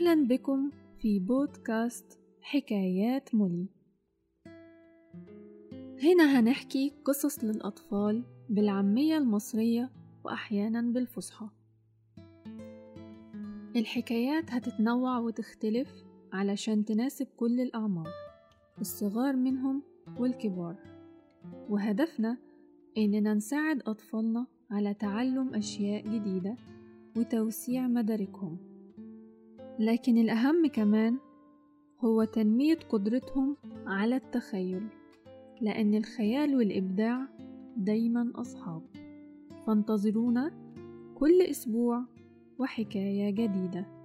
أهلا بكم في بودكاست حكايات مولي. هنا هنحكي قصص للأطفال بالعامية المصرية وأحيانا بالفصحى. الحكايات هتتنوع وتختلف علشان تناسب كل الأعمار الصغار منهم والكبار. وهدفنا إننا نساعد أطفالنا على تعلم أشياء جديدة وتوسيع مداركهم. لكن الأهم كمان هو تنمية قدرتهم على التخيل لأن الخيال والإبداع دايما أصحاب. فانتظرونا كل أسبوع وحكاية جديدة.